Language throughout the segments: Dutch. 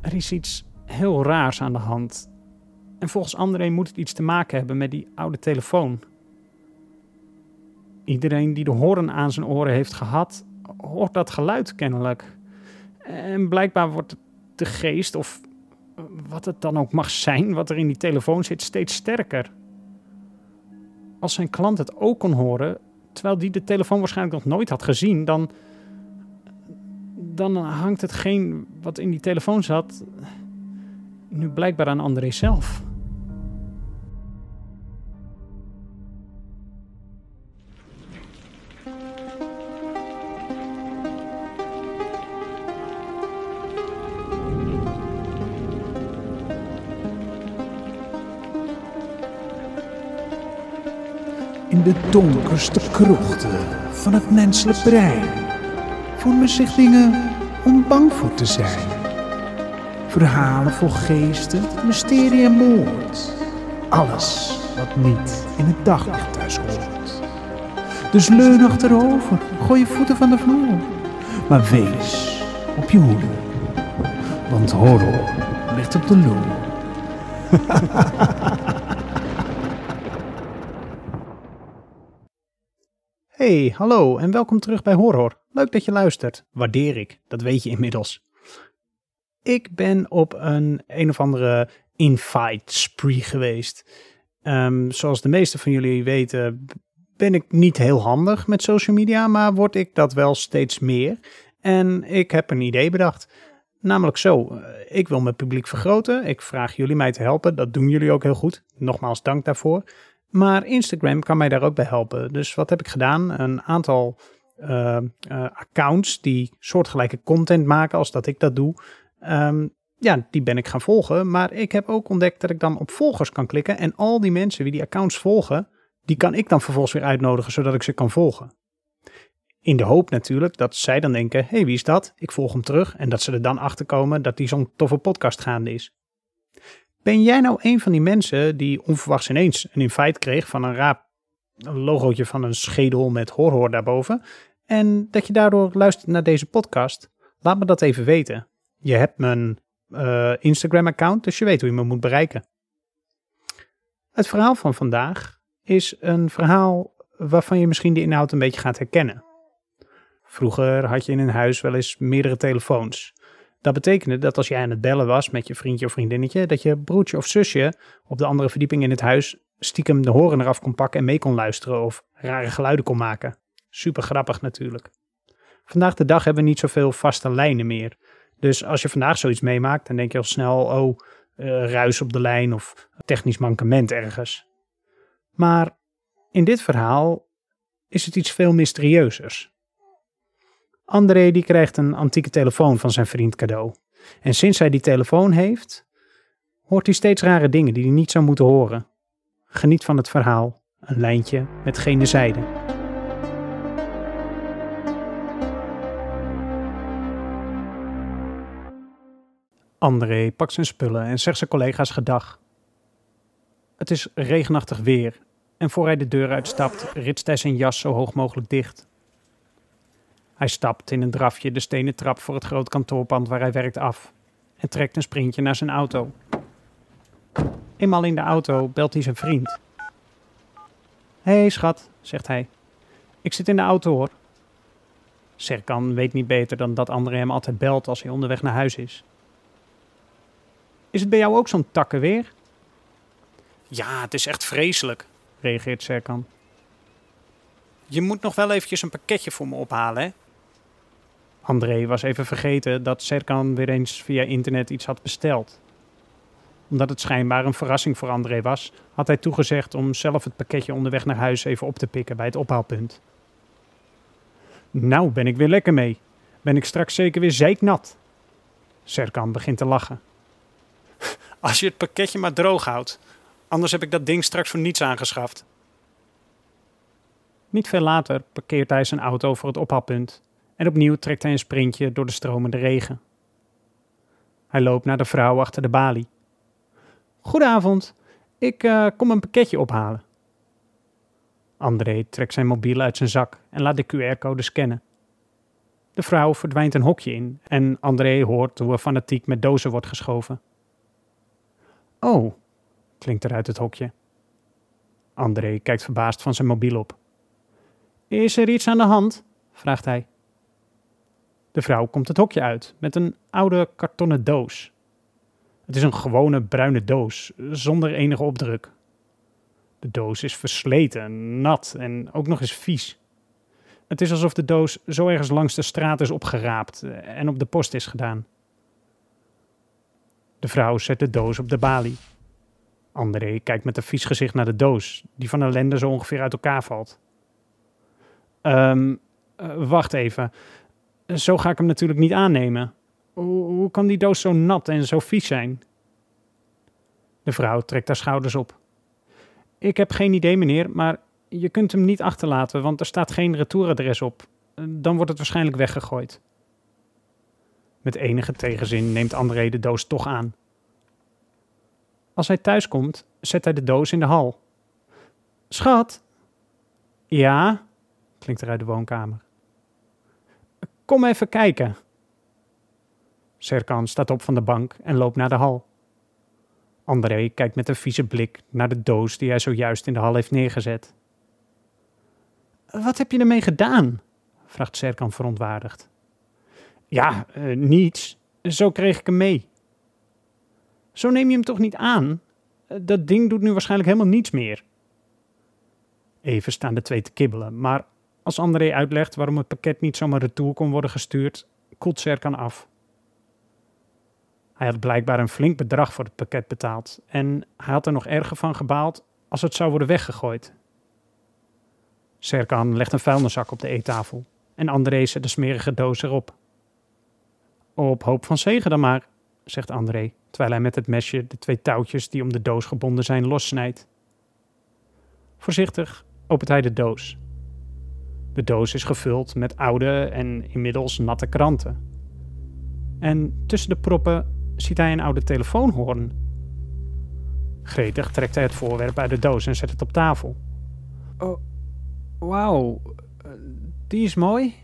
Er is iets heel raars aan de hand. En volgens André moet het iets te maken hebben met die oude telefoon. Iedereen die de hoorn aan zijn oren heeft gehad, hoort dat geluid kennelijk. En blijkbaar wordt de geest, of wat het dan ook mag zijn, wat er in die telefoon zit, steeds sterker. Als zijn klant het ook kon horen, terwijl die de telefoon waarschijnlijk nog nooit had gezien, dan, dan hangt hetgeen wat in die telefoon zat nu blijkbaar aan André zelf. In de donkerste krochten van het menselijk brein vormen zich dingen bang voor te zijn. Verhalen vol geesten, mysterie en moord. Alles wat niet in het daglicht thuis hoort. Dus leun achterover, gooi je voeten van de vloer. Maar wees op je hoede, want horror ligt op de loer. Hey, hallo en welkom terug bij Horror. Leuk dat je luistert. Waardeer ik, dat weet je inmiddels. Ik ben op een een of andere invite spree geweest. Ehm, zoals de meeste van jullie weten ben ik niet heel handig met social media, maar word ik dat wel steeds meer. En ik heb een idee bedacht. Namelijk zo, eh, ik wil mijn publiek vergroten. Ik vraag jullie mij te helpen. Dat doen jullie ook heel goed. Nogmaals dank daarvoor. Maar Instagram kan mij daar ook bij helpen. Dus wat heb ik gedaan? Een aantal uh, uh, accounts die soortgelijke content maken als dat ik dat doe. Um, ja, die ben ik gaan volgen. Maar ik heb ook ontdekt dat ik dan op volgers kan klikken. En al die mensen die die accounts volgen, die kan ik dan vervolgens weer uitnodigen zodat ik ze kan volgen. In de hoop natuurlijk dat zij dan denken: hey, wie is dat? Ik volg hem terug. En dat ze er dan achter komen dat die zo'n toffe podcast gaande is. Ben jij nou een van die mensen die onverwachts ineens een invite kreeg van een raap een logootje van een schedel met horror daarboven en dat je daardoor luistert naar deze podcast? Laat me dat even weten. Je hebt mijn uh, Instagram account, dus je weet hoe je me moet bereiken. Het verhaal van vandaag is een verhaal waarvan je misschien de inhoud een beetje gaat herkennen. Vroeger had je in een huis wel eens meerdere telefoons. Dat betekende dat als jij aan het bellen was met je vriendje of vriendinnetje, dat je broertje of zusje op de andere verdieping in het huis stiekem de horen eraf kon pakken en mee kon luisteren of rare geluiden kon maken. Super grappig natuurlijk. Vandaag de dag hebben we niet zoveel vaste lijnen meer. Dus als je vandaag zoiets meemaakt, dan denk je al snel, oh, uh, ruis op de lijn of technisch mankement ergens. Maar in dit verhaal is het iets veel mysterieuzers. André die krijgt een antieke telefoon van zijn vriend cadeau. En sinds hij die telefoon heeft, hoort hij steeds rare dingen die hij niet zou moeten horen. Geniet van het verhaal. Een lijntje met gene zijde. André pakt zijn spullen en zegt zijn collega's gedag. Het is regenachtig weer en voor hij de deur uitstapt, ritst hij zijn jas zo hoog mogelijk dicht. Hij stapt in een drafje de stenen trap voor het groot kantoorpand waar hij werkt af en trekt een sprintje naar zijn auto. Eenmaal in de auto belt hij zijn vriend. Hé hey, schat, zegt hij. Ik zit in de auto hoor. Serkan weet niet beter dan dat André hem altijd belt als hij onderweg naar huis is. Is het bij jou ook zo'n takkenweer? Ja, het is echt vreselijk, reageert Serkan. Je moet nog wel eventjes een pakketje voor me ophalen, hè? André was even vergeten dat Serkan weer eens via internet iets had besteld. Omdat het schijnbaar een verrassing voor André was, had hij toegezegd om zelf het pakketje onderweg naar huis even op te pikken bij het ophaalpunt. Nou ben ik weer lekker mee. Ben ik straks zeker weer zeiknat. Serkan begint te lachen. Als je het pakketje maar droog houdt, anders heb ik dat ding straks voor niets aangeschaft. Niet veel later parkeert hij zijn auto voor het ophaalpunt en opnieuw trekt hij een sprintje door de stromende regen. Hij loopt naar de vrouw achter de balie. Goedenavond, ik uh, kom een pakketje ophalen. André trekt zijn mobiel uit zijn zak en laat de QR-code scannen. De vrouw verdwijnt een hokje in en André hoort hoe er fanatiek met dozen wordt geschoven. Oh, klinkt er uit het hokje. André kijkt verbaasd van zijn mobiel op. Is er iets aan de hand? vraagt hij. De vrouw komt het hokje uit met een oude kartonnen doos. Het is een gewone bruine doos, zonder enige opdruk. De doos is versleten, nat en ook nog eens vies. Het is alsof de doos zo ergens langs de straat is opgeraapt en op de post is gedaan. De vrouw zet de doos op de balie. André kijkt met een vies gezicht naar de doos, die van ellende zo ongeveer uit elkaar valt. Ehm, uh, wacht even. Zo ga ik hem natuurlijk niet aannemen. Hoe, kan die doos zo nat en zo vies zijn? De vrouw trekt haar schouders op. Ik heb geen idee, meneer, maar je kunt hem niet achterlaten, want er staat geen retouradres op. Dan wordt het waarschijnlijk weggegooid. Met enige tegenzin neemt André de doos toch aan. Als hij thuis komt, zet hij de doos in de hal. Schat? Ja, klinkt er uit de woonkamer. Kom even kijken. Serkan staat op van de bank en loopt naar de hal. André kijkt met een vieze blik naar de doos die hij zojuist in de hal heeft neergezet. Wat heb je ermee gedaan? vraagt Serkan verontwaardigd. Ja, uh, niets. Zo kreeg ik hem mee. Zo neem je hem toch niet aan? Eh, dat ding doet nu waarschijnlijk helemaal niets meer. Even staan de twee te kibbelen, maar als André uitlegt waarom het pakket niet zomaar retour kon worden gestuurd, koelt Serkan af. Hij had blijkbaar een flink bedrag voor het pakket betaald en hij had er nog erger van gebaald als het zou worden weggegooid. Serkan legt een vuilniszak op de eettafel en André zet de smerige doos erop. Op hoop van zegen dan maar, zegt André, terwijl hij met het mesje de twee touwtjes die om de doos gebonden zijn lossnijdt. Voorzichtig opent hij de doos. De doos is gevuld met oude en inmiddels natte kranten. En tussen de proppen ziet hij een oude telefoonhoorn. Gretig trekt hij het voorwerp uit de doos en zet het op tafel. Oh, wauw, die is mooi.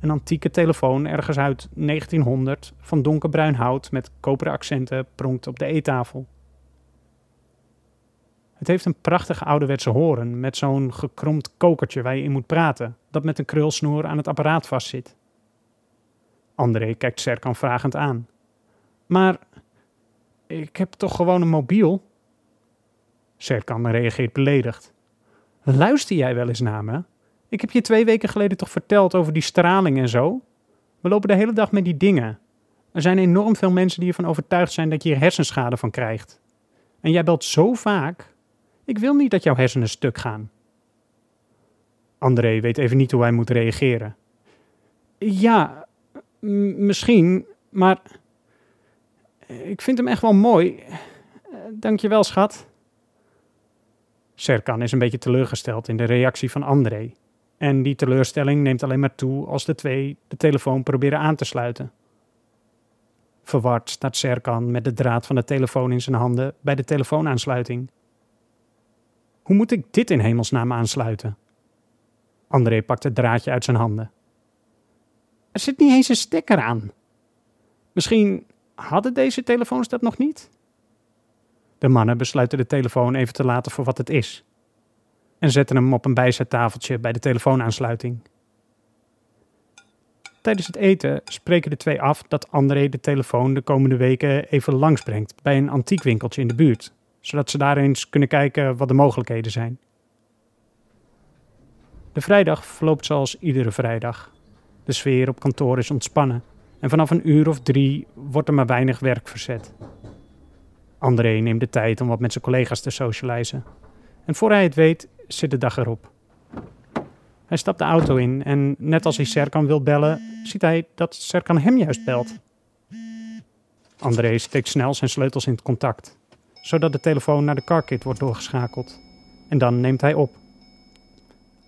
Een antieke telefoon ergens uit 1900 van donkerbruin hout met koperen accenten pronkt op de eettafel. Het heeft een prachtige ouderwetse horen met zo'n gekromd kokertje waar je in moet praten, dat met een krulsnoer aan het apparaat vastzit. André kijkt Serkan vragend aan. Maar ik heb toch gewoon een mobiel? Serkan reageert beledigd. Luister jij wel eens naar me? Ik heb je twee weken geleden toch verteld over die straling en zo? We lopen de hele dag met die dingen. Er zijn enorm veel mensen die ervan overtuigd zijn dat je hier hersenschade van krijgt. En jij belt zo vaak. Ik wil niet dat jouw hersenen stuk gaan. André weet even niet hoe hij moet reageren. Ja, misschien, maar ik vind hem echt wel mooi. Dank je wel, schat. Serkan is een beetje teleurgesteld in de reactie van André. En die teleurstelling neemt alleen maar toe als de twee de telefoon proberen aan te sluiten. Verward staat Serkan met de draad van de telefoon in zijn handen bij de telefoonaansluiting. Hoe moet ik dit in hemelsnaam aansluiten? André pakt het draadje uit zijn handen. Er zit niet eens een stekker aan. Misschien hadden deze telefoons dat nog niet? De mannen besluiten de telefoon even te laten voor wat het is en zetten hem op een bijzettafeltje bij de telefoonaansluiting. Tijdens het eten spreken de twee af dat André de telefoon de komende weken even langsbrengt bij een antiekwinkeltje in de buurt, zodat ze daar eens kunnen kijken wat de mogelijkheden zijn. De vrijdag verloopt zoals iedere vrijdag. De sfeer op kantoor is ontspannen en vanaf een uur of drie wordt er maar weinig werk verzet. André neemt de tijd om wat met zijn collega's te socializen. En voor hij het weet, zit de dag erop. Hij stapt de auto in en net als hij Serkan wil bellen, ziet hij dat Serkan hem juist belt. André steekt snel zijn sleutels in het contact, zodat de telefoon naar de carkit wordt doorgeschakeld. En dan neemt hij op.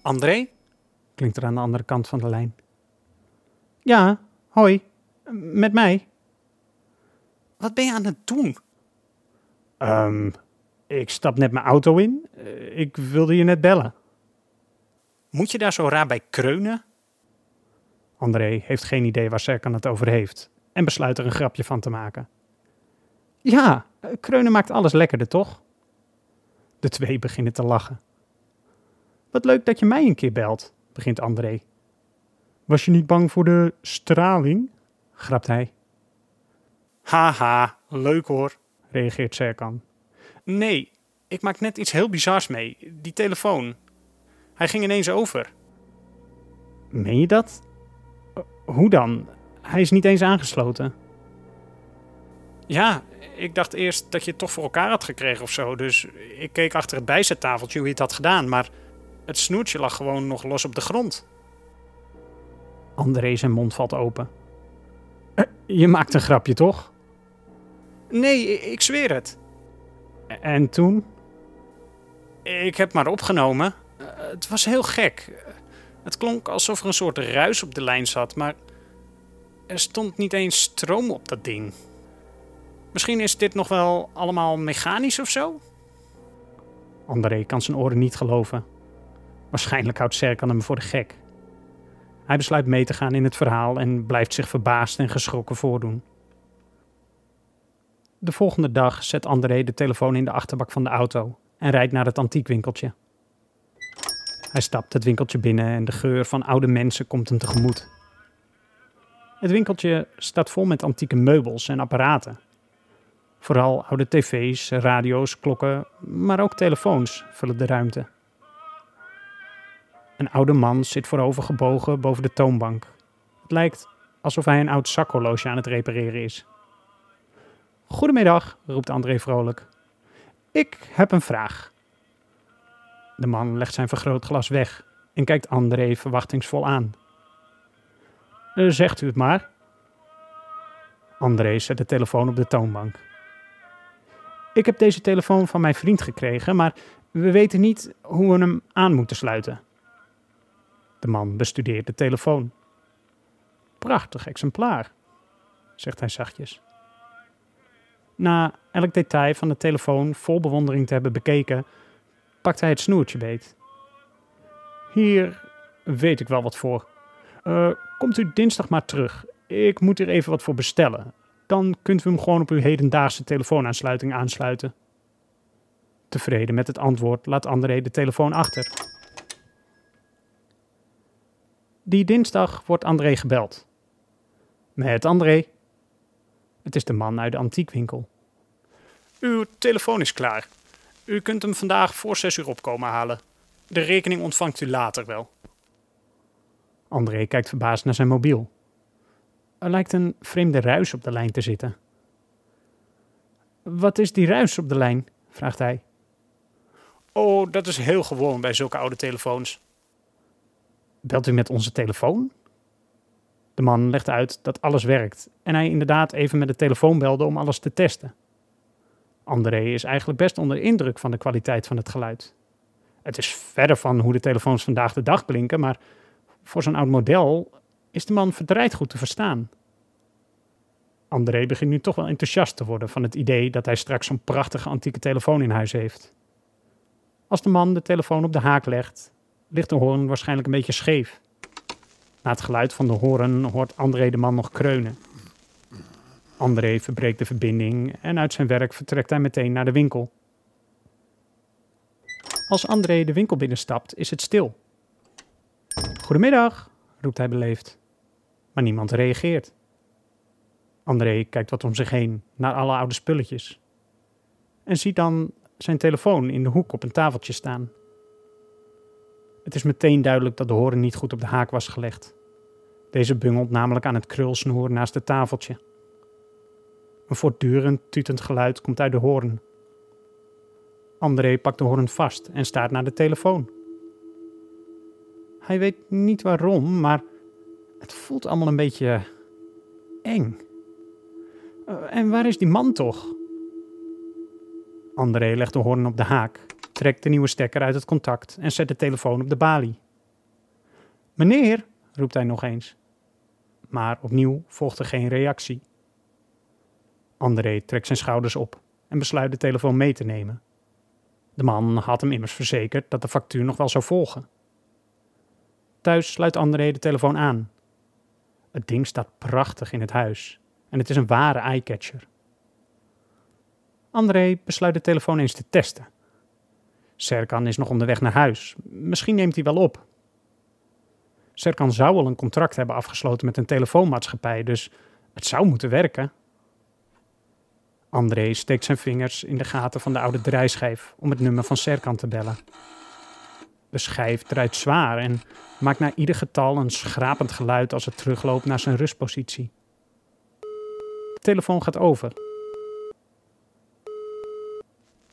André? klinkt er aan de andere kant van de lijn. Ja, hoi, met mij. Wat ben je aan het doen? Um, ik stap net mijn auto in. Eh, ik wilde je net bellen. Moet je daar zo raar bij kreunen? André heeft geen idee waar Serkan het over heeft en besluit er een grapje van te maken. Ja, kreunen maakt alles lekkerder, toch? De twee beginnen te lachen. Wat leuk dat je mij een keer belt, begint André. Was je niet bang voor de straling? Grapt hij. Haha, leuk hoor, reageert Serkan. Nee, ik maak net iets heel bizars mee. Die telefoon. Hij ging ineens over. Meen je dat? Hoe dan? Hij is niet eens aangesloten. Ja, ik dacht eerst dat je het toch voor elkaar had gekregen of zo. Dus ik keek achter het bijzettafeltje hoe je het had gedaan. Maar het snoertje lag gewoon nog los op de grond. André zijn mond valt open. Eh, je maakt een grapje, toch? Nee, ik zweer het. En toen? Ik heb maar opgenomen. Eh, het was heel gek. Het klonk alsof er een soort ruis op de lijn zat, maar er stond niet eens stroom op dat ding. Misschien is dit nog wel allemaal mechanisch of zo? André kan zijn oren niet geloven. Waarschijnlijk houdt Serkan hem voor de gek. Hij besluit mee te gaan in het verhaal en blijft zich verbaasd en geschrokken voordoen. De volgende dag zet André de telefoon in de achterbak van de auto en rijdt naar het antiekwinkeltje. Hij stapt het winkeltje binnen en de geur van oude mensen komt hem tegemoet. Het winkeltje staat vol met antieke meubels en apparaten. Vooral oude tv's, radio's, klokken, maar ook telefoons vullen de ruimte. Een oude man zit voorover gebogen boven de toonbank. Het lijkt alsof hij een oud zakhorloge aan het repareren is. Goedemiddag, roept André vrolijk. Ik heb een vraag. De man legt zijn vergrootglas weg en kijkt André verwachtingsvol aan. Eh, zegt u het maar. André zet de telefoon op de toonbank. Ik heb deze telefoon van mijn vriend gekregen, maar we weten niet hoe we hem aan moeten sluiten. De man bestudeert de telefoon. Prachtig exemplaar, zegt hij zachtjes. Na elk detail van de telefoon vol bewondering te hebben bekeken, pakt hij het snoertje beet. Hier weet ik wel wat voor. Uh, komt u dinsdag maar terug. Ik moet hier even wat voor bestellen. Dan kunt u hem gewoon op uw hedendaagse telefoonaansluiting aansluiten. Tevreden met het antwoord laat André de telefoon achter. Die dinsdag wordt André gebeld. Met André. Het is de man uit de antiekwinkel. Uw telefoon is klaar. U kunt hem vandaag voor zes uur opkomen halen. De rekening ontvangt u later wel. André kijkt verbaasd naar zijn mobiel. Er lijkt een vreemde ruis op de lijn te zitten. Wat is die ruis op de lijn? vraagt hij. Oh, dat is heel gewoon bij zulke oude telefoons. Belt u met onze telefoon? De man legt uit dat alles werkt en hij inderdaad even met de telefoon belde om alles te testen. André is eigenlijk best onder indruk van de kwaliteit van het geluid. Het is verder van hoe de telefoons vandaag de dag klinken, maar voor zo'n oud model is de man verdraaid goed te verstaan. André begint nu toch wel enthousiast te worden van het idee dat hij straks zo'n prachtige antieke telefoon in huis heeft. Als de man de telefoon op de haak legt, ligt de hoorn waarschijnlijk een beetje scheef. Na het geluid van de hoorn hoort André de man nog kreunen. André verbreekt de verbinding en uit zijn werk vertrekt hij meteen naar de winkel. Als André de winkel binnenstapt, is het stil. Goedemiddag, roept hij beleefd. Maar niemand reageert. André kijkt wat om zich heen naar alle oude spulletjes. En ziet dan zijn telefoon in de hoek op een tafeltje staan. Het is meteen duidelijk dat de horen niet goed op de haak was gelegd. Deze bungelt namelijk aan het krulsnoer naast het tafeltje. Een voortdurend tutend geluid komt uit de hoorn. André pakt de hoorn vast en staart naar de telefoon. Hij weet niet waarom, maar het voelt allemaal een beetje eng. Eh, en waar is die man toch? André legt de hoorn op de haak, trekt de nieuwe stekker uit het contact en zet de telefoon op de balie. Meneer, roept hij nog eens. Maar opnieuw volgt er geen reactie. André trekt zijn schouders op en besluit de telefoon mee te nemen. De man had hem immers verzekerd dat de factuur nog wel zou volgen. Thuis sluit André de telefoon aan. Het ding staat prachtig in het huis en het is een ware eyecatcher. André besluit de telefoon eens te testen. Serkan is nog onderweg naar huis. Misschien neemt hij wel op. Serkan zou al een contract hebben afgesloten met een telefoonmaatschappij, dus het zou moeten werken. André steekt zijn vingers in de gaten van de oude draaischijf om het nummer van Serkan te bellen. De schijf draait zwaar en maakt na ieder getal een schrapend geluid als het terugloopt naar zijn rustpositie. De telefoon gaat over.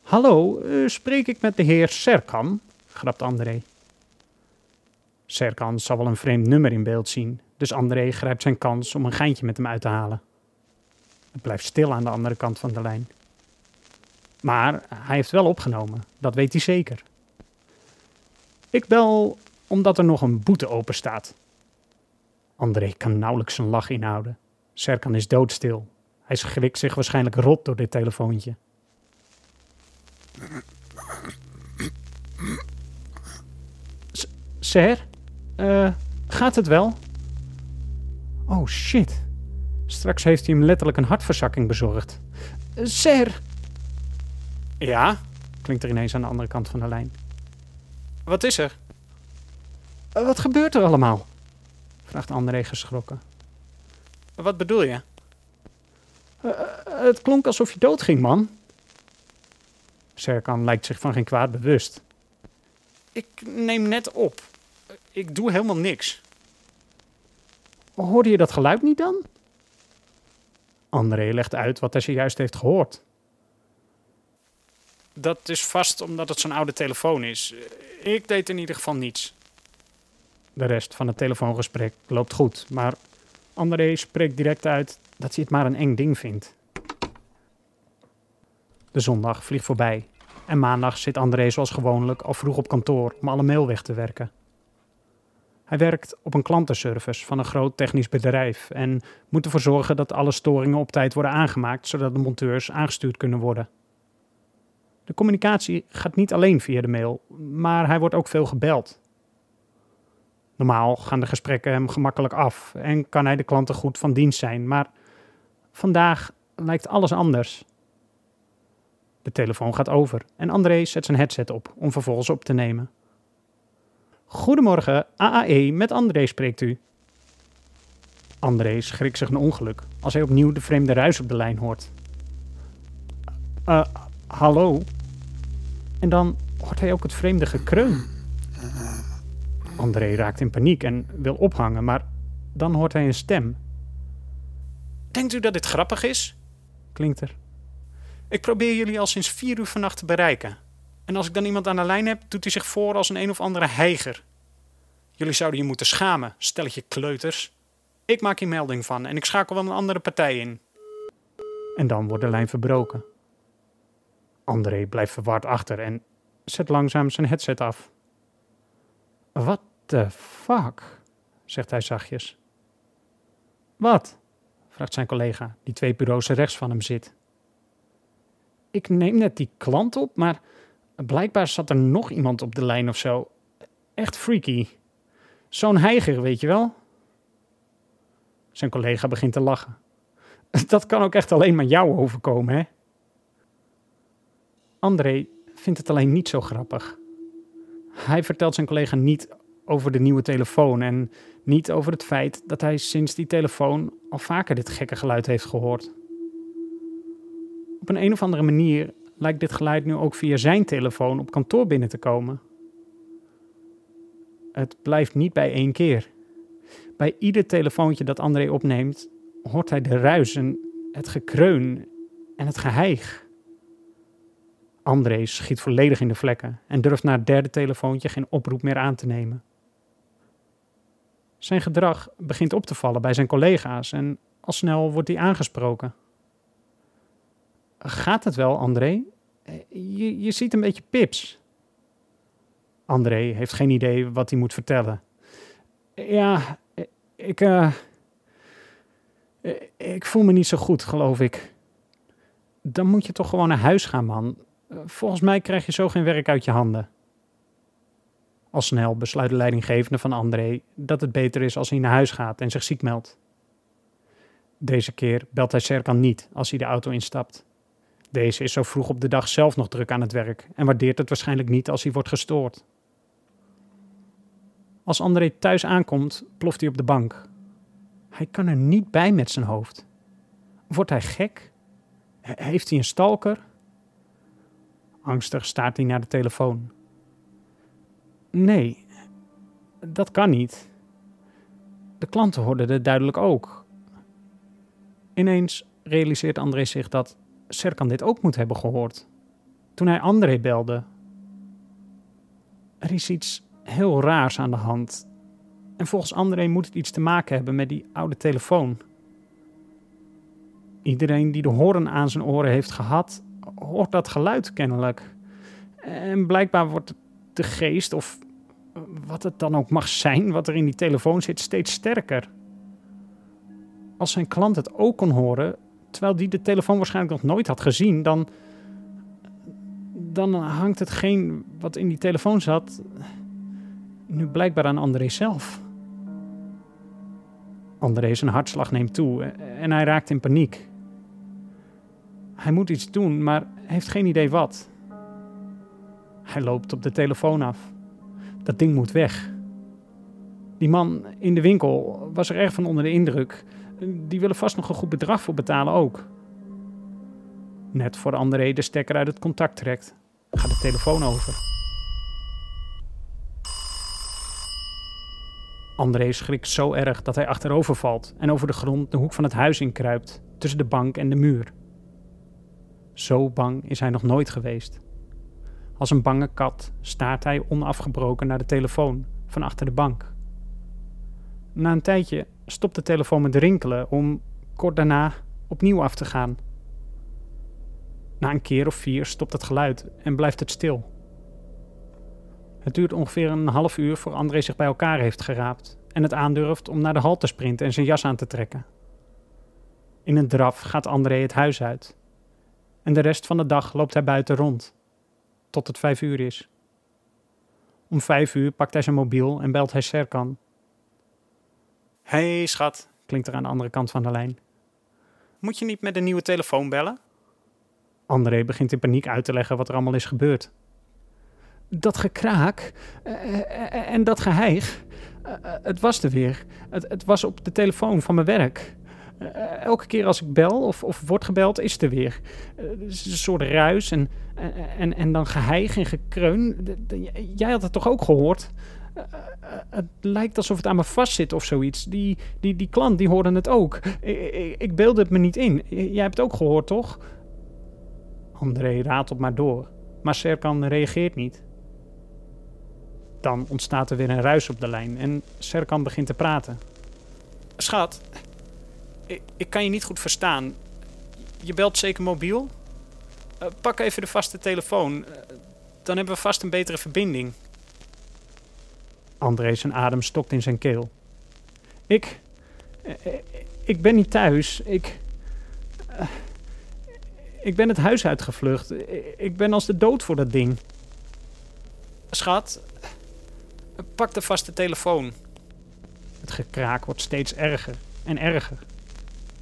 Hallo, uh, spreek ik met de heer Serkan? grapt André. Serkan zal wel een vreemd nummer in beeld zien, dus André grijpt zijn kans om een geintje met hem uit te halen. Het blijft stil aan de andere kant van de lijn. Maar hij heeft wel opgenomen, dat weet hij zeker. Ik bel omdat er nog een boete open staat. André kan nauwelijks zijn lach inhouden. Serkan is doodstil. Hij schrikt zich waarschijnlijk rot door dit telefoontje. Ser? Uh, gaat het wel? Oh shit. Straks heeft hij hem letterlijk een hartverzakking bezorgd. Uh, Ser? Ja? Klinkt er ineens aan de andere kant van de lijn. Wat is er? Uh, wat gebeurt er allemaal? Vraagt André geschrokken. Wat bedoel je? het klonk alsof je doodging, man. Serkan lijkt zich van geen kwaad bewust. Ik neem net op. Ik doe helemaal niks. Hoorde je dat geluid niet dan? André legt uit wat hij zojuist heeft gehoord. Dat is vast omdat het zo'n oude telefoon is. Ik deed in ieder geval niets. De rest van het telefoongesprek loopt goed, maar André spreekt direct uit dat hij het maar een eng ding vindt. De zondag vliegt voorbij en maandag zit André zoals gewoonlijk al vroeg op kantoor om alle mail weg te werken. Hij werkt op een klantenservice van een groot technisch bedrijf en moet ervoor zorgen dat alle storingen op tijd worden aangemaakt, zodat de monteurs aangestuurd kunnen worden. De communicatie gaat niet alleen via de mail, maar hij wordt ook veel gebeld. Normaal gaan de gesprekken hem gemakkelijk af en kan hij de klanten goed van dienst zijn, maar vandaag lijkt alles anders. De telefoon gaat over en André zet zijn headset op om vervolgens op te nemen. Goedemorgen, AAE, met André spreekt u. André schrikt zich een ongeluk als hij opnieuw de vreemde ruis op de lijn hoort. Uh, hallo? En dan hoort hij ook het vreemde gekreun. André raakt in paniek en wil ophangen, maar dan hoort hij een stem. Denkt u dat dit grappig is? klinkt er. Ik probeer jullie al sinds vier uur vannacht te bereiken. En als ik dan iemand aan de lijn heb, doet hij zich voor als een een of andere heiger. Jullie zouden je moeten schamen, stelletje kleuters. Ik maak hier melding van en ik schakel wel een andere partij in. En dan wordt de lijn verbroken. André blijft verward achter en zet langzaam zijn headset af. What the fuck? zegt hij zachtjes. Wat? vraagt zijn collega, die twee bureaus rechts van hem zit. Ik neem net die klant op, maar blijkbaar zat er nog iemand op de lijn of zo. Echt freaky. Zo'n heiger, weet je wel? Zijn collega begint te lachen. Dat kan ook echt alleen maar jou overkomen, hè? André vindt het alleen niet zo grappig. Hij vertelt zijn collega niet over de nieuwe telefoon en niet over het feit dat hij sinds die telefoon al vaker dit gekke geluid heeft gehoord. Op een, een of andere manier lijkt dit geluid nu ook via zijn telefoon op kantoor binnen te komen. Het blijft niet bij één keer. Bij ieder telefoontje dat André opneemt, hoort hij de ruis en het gekreun en het geheig. André schiet volledig in de vlekken en durft na het derde telefoontje geen oproep meer aan te nemen. Zijn gedrag begint op te vallen bij zijn collega's en al snel wordt hij aangesproken. Gaat het wel, André? Je, je ziet een beetje pips. André heeft geen idee wat hij moet vertellen. Ja, ik, uh, ik voel me niet zo goed, geloof ik. Dan moet je toch gewoon naar huis gaan, man. Volgens mij krijg je zo geen werk uit je handen. Al snel besluit de leidinggevende van André dat het beter is als hij naar huis gaat en zich ziek meldt. Deze keer belt hij Serkan niet als hij de auto instapt. Deze is zo vroeg op de dag zelf nog druk aan het werk en waardeert het waarschijnlijk niet als hij wordt gestoord. Als André thuis aankomt, ploft hij op de bank. Hij kan er niet bij met zijn hoofd. Wordt hij gek? Heeft hij een stalker? Angstig staart hij naar de telefoon. Nee, dat kan niet. De klanten hoorden het duidelijk ook. Ineens realiseert André zich dat Serkan dit ook moet hebben gehoord. Toen hij André belde. Er is iets heel raars aan de hand. En volgens André moet het iets te maken hebben met die oude telefoon. Iedereen die de hoorn aan zijn oren heeft gehad, hoort dat geluid kennelijk. En blijkbaar wordt de geest, of wat het dan ook mag zijn, wat er in die telefoon zit, steeds sterker. Als zijn klant het ook kon horen, terwijl die de telefoon waarschijnlijk nog nooit had gezien, dan, dan hangt hetgeen wat in die telefoon zat nu blijkbaar aan André zelf. André zijn hartslag neemt toe en hij raakt in paniek. Hij moet iets doen, maar heeft geen idee wat. Hij loopt op de telefoon af. Dat ding moet weg. Die man in de winkel was er erg van onder de indruk. Die willen vast nog een goed bedrag voor betalen ook. Net voor André de stekker uit het contact trekt, gaat de telefoon over. André schrikt zo erg dat hij achterover valt en over de grond de hoek van het huis inkruipt, tussen de bank en de muur. Zo bang is hij nog nooit geweest. Als een bange kat staart hij onafgebroken naar de telefoon van achter de bank. Na een tijdje stopt de telefoon met rinkelen om kort daarna opnieuw af te gaan. Na een keer of vier stopt het geluid en blijft het stil. Het duurt ongeveer een half uur voor André zich bij elkaar heeft geraapt en het aandurft om naar de hal te sprinten en zijn jas aan te trekken. In een draf gaat André het huis uit. En de rest van de dag loopt hij buiten rond, tot het vijf uur is. Om vijf uur pakt hij zijn mobiel en belt hij Serkan. Hey schat, klinkt er aan de andere kant van de lijn. Moet je niet met een nieuwe telefoon bellen? André begint in paniek uit te leggen wat er allemaal is gebeurd. Dat gekraak uh, en dat geheig, uh, het was er weer. Het, het, was op de telefoon van mijn werk. elke keer als ik bel of, of word gebeld, is het er weer. het is een soort ruis en, en, en dan geheig en gekreun. Jij had het toch ook gehoord? Het lijkt alsof het aan me vastzit of zoiets. Die, die, die klant, die hoorde het ook. Ik, ik, beelde het me niet in. Jij hebt het ook gehoord, toch? André ratelt maar door. Maar Serkan reageert niet. Dan ontstaat er weer een ruis op de lijn en Serkan begint te praten. Schat, ik, ik kan je niet goed verstaan. Je belt zeker mobiel? Uh, pak even de vaste telefoon. Dan hebben we vast een betere verbinding. André zijn adem stokt in zijn keel. Ik. Uh, ik ben niet thuis. Ik. ik ben het huis uitgevlucht. Ik ben als de dood voor dat ding. Schat, Pak de vaste telefoon. Het gekraak wordt steeds erger en erger.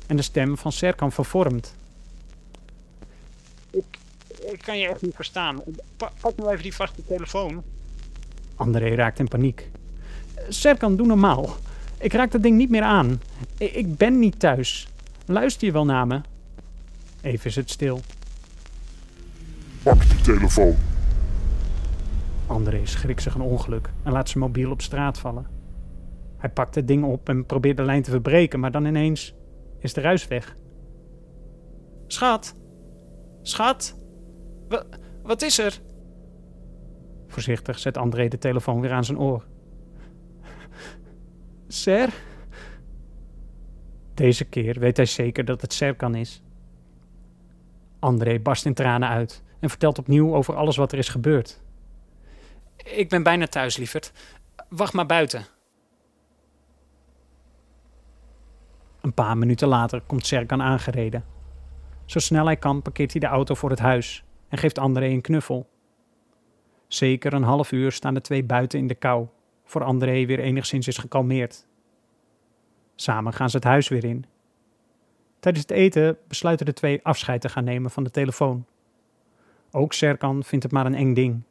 En de stem van Serkan vervormt. Ik, ik kan je echt niet verstaan. Pa, pak nou even die vaste telefoon. André raakt in paniek. Serkan, doe normaal. Ik raak dat ding niet meer aan. Ik, ben niet thuis. Luister je wel naar me? Even is het stil. Pak die telefoon. André schrikt zich een ongeluk en laat zijn mobiel op straat vallen. Hij pakt het ding op en probeert de lijn te verbreken, maar dan ineens is de ruis weg. Schat, schat, wat is er? Voorzichtig zet André de telefoon weer aan zijn oor. Ser? Deze keer weet hij zeker dat het Serkan is. André barst in tranen uit en vertelt opnieuw over alles wat er is gebeurd. Ik ben bijna thuis, lieverd. Wacht maar buiten. Een paar minuten later komt Serkan aangereden. Zo snel hij kan parkeert hij de auto voor het huis en geeft André een knuffel. Zeker een half uur staan de twee buiten in de kou, voor André weer enigszins is gekalmeerd. Samen gaan ze het huis weer in. Tijdens het eten besluiten de twee afscheid te gaan nemen van de telefoon. Ook Serkan vindt het maar een eng ding.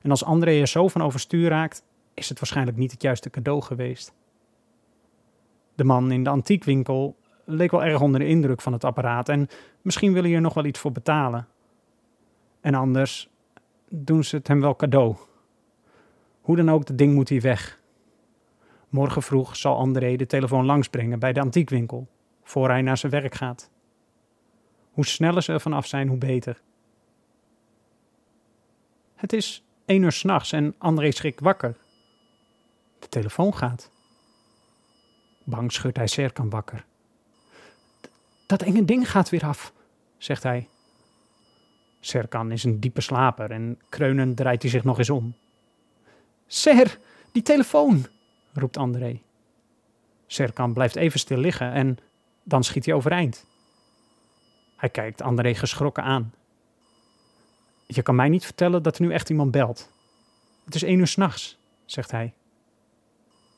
En als André er zo van overstuur raakt, is het waarschijnlijk niet het juiste cadeau geweest. De man in de antiekwinkel leek wel erg onder de indruk van het apparaat en misschien wil hij er nog wel iets voor betalen. En anders doen ze het hem wel cadeau. Hoe dan ook, het ding moet hier weg. Morgen vroeg zal André de telefoon langsbrengen bij de antiekwinkel, voor hij naar zijn werk gaat. Hoe sneller ze er vanaf zijn, hoe beter. Het is één uur s'nachts en André schrikt wakker. De telefoon gaat. Bang schudt hij Serkan wakker. Dat enge ding gaat weer af, zegt hij. Serkan is een diepe slaper en kreunend draait hij zich nog eens om. Ser, die telefoon, roept André. Serkan blijft even stil liggen en dan schiet hij overeind. Hij kijkt André geschrokken aan. Je kan mij niet vertellen dat er nu echt iemand belt. Het is één uur s'nachts, zegt hij.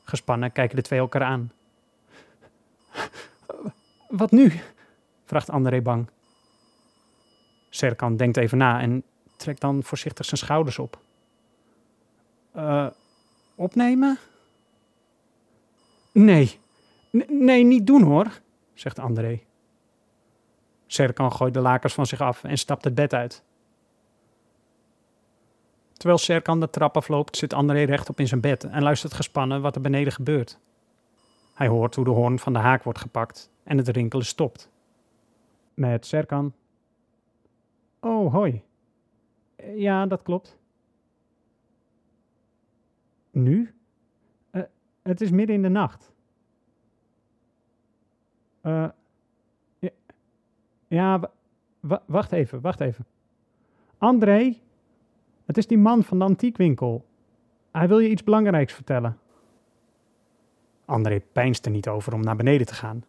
Gespannen kijken de twee elkaar aan. Wat nu? vraagt André bang. Serkan denkt even na en trekt dan voorzichtig zijn schouders op. Uh, opnemen? Nee. nee, niet doen hoor, zegt André. Serkan gooit de lakens van zich af en stapt het bed uit. Terwijl Serkan de trap afloopt, zit André rechtop in zijn bed en luistert gespannen wat er beneden gebeurt. Hij hoort hoe de hoorn van de haak wordt gepakt en het rinkelen stopt. Met Serkan. Oh, hoi. Ja, dat klopt. Nu? Uh, het is midden in de nacht. Uh, ja, ja wacht even, wacht even. André, het is die man van de antiekwinkel. Hij wil je iets belangrijks vertellen. André pijnst er niet over om naar beneden te gaan.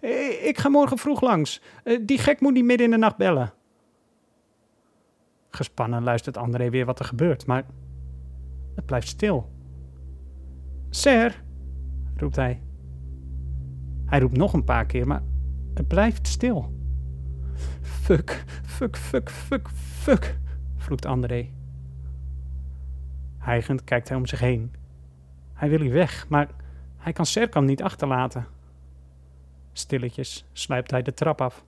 Eh, ik ga morgen vroeg langs. Die gek moet niet midden in de nacht bellen. Gespannen luistert André weer wat er gebeurt, maar het blijft stil. Ser, roept hij. Hij roept nog een paar keer, maar het blijft stil. Fuck, fuck, fuck, fuck, fuck, vloekt André. Hijgend kijkt hij om zich heen. Hij wil hier weg, maar hij kan Serkan niet achterlaten. Stilletjes sluipt hij de trap af.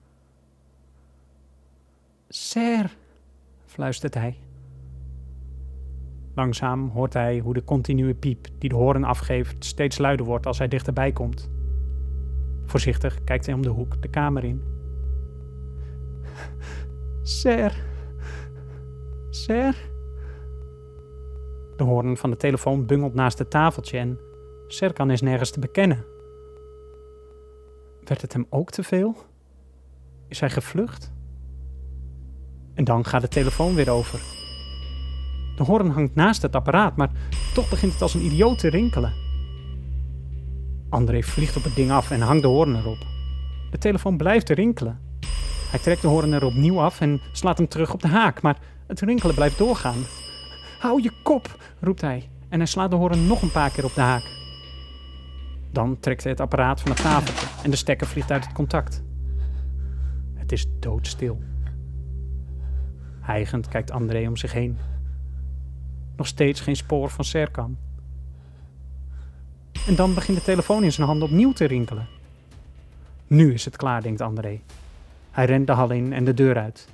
Ser, fluistert hij. Langzaam hoort hij hoe de continue piep die de hoorn afgeeft steeds luider wordt als hij dichterbij komt. Voorzichtig kijkt hij om de hoek de kamer in. Ser. Ser. De hoorn van de telefoon bungelt naast het tafeltje en Serkan is nergens te bekennen. Werd het hem ook te veel? Is hij gevlucht? En dan gaat de telefoon weer over. De hoorn hangt naast het apparaat, maar toch begint het als een idioot te rinkelen. André vliegt op het ding af en hangt de hoorn erop. De telefoon blijft rinkelen. Hij trekt de hoorn er opnieuw af en slaat hem terug op de haak, maar het rinkelen blijft doorgaan. Hou je kop, roept hij en hij slaat de hoorn nog een paar keer op de haak. Dan trekt hij het apparaat van het tafeltje en de stekker vliegt uit het contact. Het is doodstil. Hijgend kijkt André om zich heen. Nog steeds geen spoor van Serkan. En dan begint de telefoon in zijn handen opnieuw te rinkelen. Nu is het klaar, denkt André. Hij rent de hal in en de deur uit.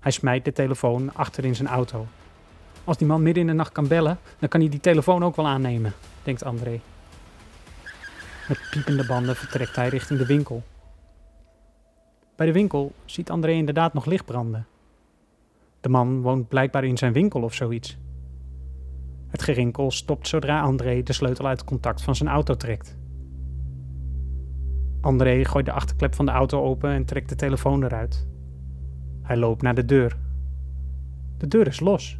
Hij smijt de telefoon achter in zijn auto. Als die man midden in de nacht kan bellen, dan kan hij die telefoon ook wel aannemen, denkt André. Met piepende banden vertrekt hij richting de winkel. Bij de winkel ziet André inderdaad nog licht branden. De man woont blijkbaar in zijn winkel of zoiets. Het gerinkel stopt zodra André de sleutel uit het contact van zijn auto trekt. André gooit de achterklep van de auto open en trekt de telefoon eruit. Hij loopt naar de deur. De deur is los.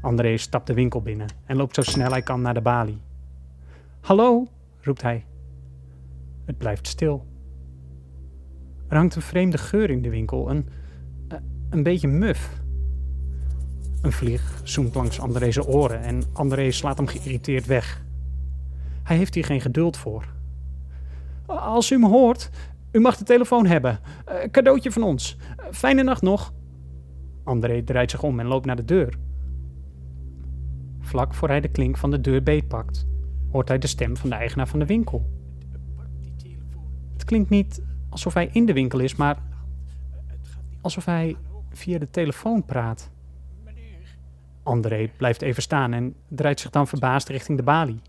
André stapt de winkel binnen en loopt zo snel hij kan naar de balie. Hallo, roept hij. Het blijft stil. Er hangt een vreemde geur in de winkel, een, een beetje muf. Een vlieg zoemt langs André's oren en André slaat hem geïrriteerd weg. Hij heeft hier geen geduld voor. Als u me hoort, U mag de telefoon hebben. Uh, cadeautje van ons. Fijne nacht nog. André draait zich om en loopt naar de deur. Vlak voor hij de klink van de deur beetpakt, hoort hij de stem van de eigenaar van de winkel. Het klinkt niet alsof hij in de winkel is, maar alsof hij via de telefoon praat. André blijft even staan en draait zich dan verbaasd richting de balie.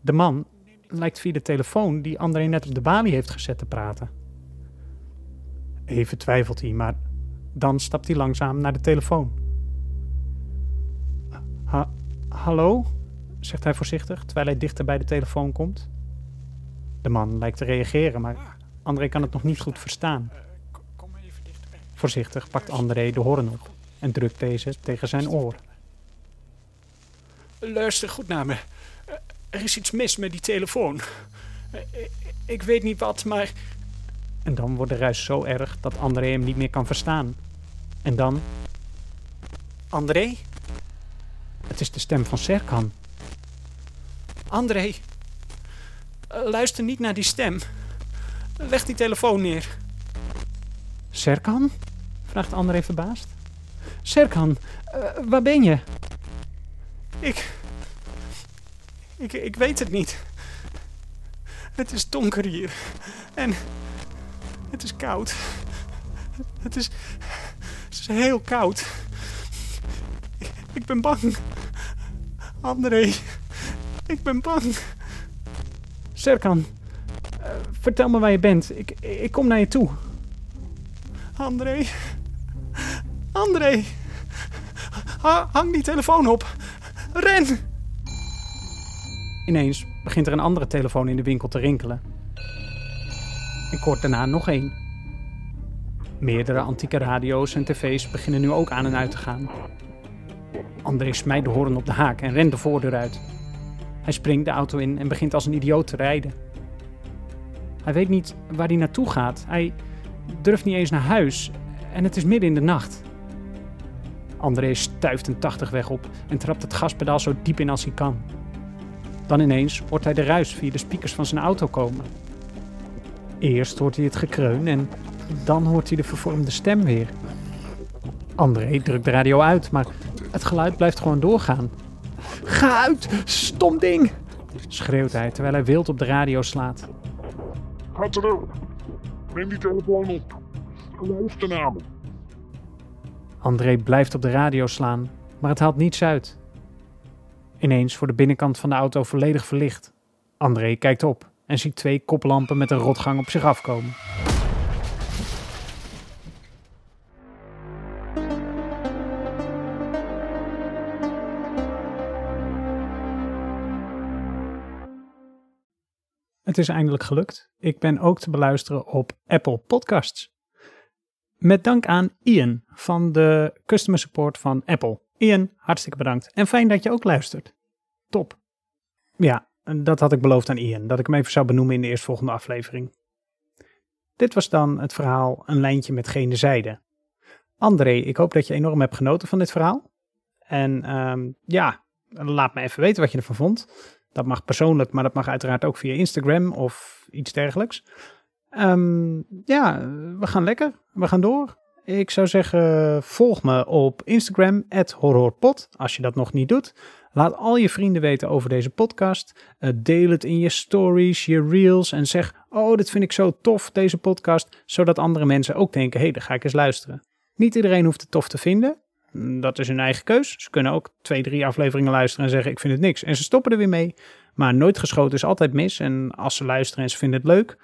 De man lijkt via de telefoon die André net op de balie heeft gezet te praten. Even twijfelt hij, maar dan stapt hij langzaam naar de telefoon. Ha hallo? zegt hij voorzichtig, terwijl hij dichter bij de telefoon komt. De man lijkt te reageren, maar André kan het nog niet goed verstaan. Voorzichtig pakt André de hoorn op en drukt deze tegen zijn oor. Luister goed naar me. Er is iets mis met die telefoon. Ik weet niet wat, maar. En dan wordt de ruis zo erg dat André hem niet meer kan verstaan. En dan. André? Het is de stem van Serkan. André, luister niet naar die stem. Leg die telefoon neer. Serkan? Vraagt André verbaasd. Serkan, uh, waar ben je? Ik. Ik, ik weet het niet. Het is donker hier. En. Het is koud. Het is. Het is heel koud. Ik, ik ben bang. André. Ik ben bang. Serkan, uh, vertel me waar je bent. Ik, ik kom naar je toe. André. André. Ha, hang die telefoon op. Ren! Ineens begint er een andere telefoon in de winkel te rinkelen. En kort daarna nog één. Meerdere antieke radio's en tv's beginnen nu ook aan en uit te gaan. André smijt de hoorn op de haak en rent de voordeur uit. Hij springt de auto in en begint als een idioot te rijden. Hij weet niet waar hij naartoe gaat. Hij durft niet eens naar huis en het is midden in de nacht. André stuift een 80 weg op en trapt het gaspedaal zo diep in als hij kan. Dan ineens hoort hij de ruis via de speakers van zijn auto komen. Eerst hoort hij het gekreun en dan hoort hij de vervormde stem weer. André drukt de radio uit, maar het geluid blijft gewoon doorgaan. Ga uit, stom ding! schreeuwt hij terwijl hij wild op de radio slaat. Ga terug. Neem die telefoon op. Luister naar me. André blijft op de radio slaan, maar het haalt niets uit. Ineens wordt de binnenkant van de auto volledig verlicht. André kijkt op en ziet twee koplampen met een rotgang op zich afkomen. Het is eindelijk gelukt. Ik ben ook te beluisteren op Apple Podcasts. Met dank aan Ian van de customer support van Apple. Ian, hartstikke bedankt. En fijn dat je ook luistert. Top. Ja, dat had ik beloofd aan Ian, dat ik hem even zou benoemen in de eerstvolgende aflevering. Dit was dan het verhaal Een lijntje met gene zijde. André, ik hoop dat je enorm hebt genoten van dit verhaal. En um, ja, laat me even weten wat je ervan vond. Dat mag persoonlijk, maar dat mag uiteraard ook via Instagram of iets dergelijks. Um, ja, we gaan lekker. We gaan door. Ik zou zeggen, volg me op Instagram, horrorpod, als je dat nog niet doet. Laat al je vrienden weten over deze podcast. Uh, deel het in je stories, je reels en zeg, oh, dit vind ik zo tof, deze podcast. Zodat andere mensen ook denken, hé, hey, daar ga ik eens luisteren. Niet iedereen hoeft het tof te vinden. Mm, dat is hun eigen keus. Ze kunnen ook twee, drie afleveringen luisteren en zeggen, ik vind het niks. En ze stoppen er weer mee. Maar nooit geschoten is altijd mis. En als ze luisteren en ze vinden het leuk,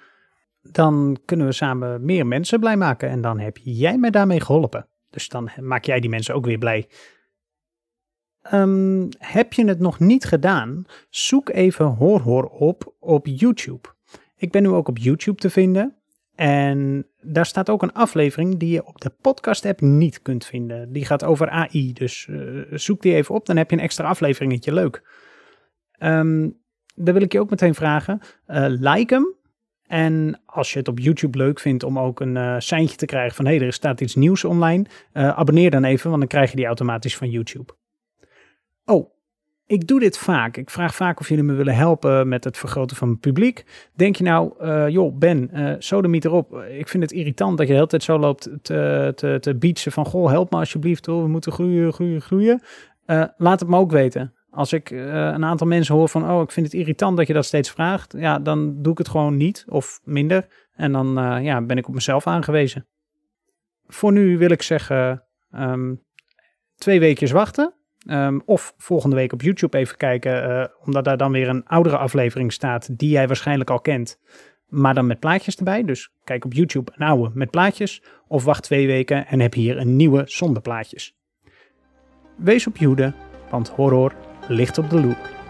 dan kunnen we samen meer mensen blij maken. En dan heb jij mij daarmee geholpen. Dus dan maak jij die mensen ook weer blij. Um, heb je het nog niet gedaan? Zoek even Hoor Hoor op op YouTube. Ik ben nu ook op YouTube te vinden. En daar staat ook een aflevering die je op de podcast-app niet kunt vinden. Die gaat over AI. Dus uh, zoek die even op, dan heb je een extra afleveringetje. Leuk. Um, dan wil ik je ook meteen vragen. Uh, like hem en als je het op YouTube leuk vindt om ook een uh, seintje te krijgen van hé, hey, er staat iets nieuws online, uh, abonneer dan even, want dan krijg je die automatisch van YouTube. Oh, Ik doe dit vaak. Ik vraag vaak of jullie me willen helpen met het vergroten van mijn publiek. Denk je nou, uh, joh, Ben, uh, sodemiet erop. Ik vind het irritant dat je de hele tijd zo loopt te, te, te beatsen van... Goh, help me alsjeblieft hoor, we moeten groeien, groeien, groeien. Laat het me ook weten. Als ik een aantal mensen hoor van, oh, ik vind het irritant dat je dat steeds vraagt. Ja, dan doe ik het gewoon niet of minder. En dan ja, ben ik op mezelf aangewezen. Voor nu wil ik zeggen, um, twee weekjes wachten. Um, of volgende week op YouTube even kijken, uh, omdat daar dan weer een oudere aflevering staat die jij waarschijnlijk al kent, maar dan met plaatjes erbij. Dus kijk op YouTube een oude met plaatjes, of wacht twee weken en heb hier een nieuwe zonder plaatjes. Wees op je hoede, want horror ligt op de loop.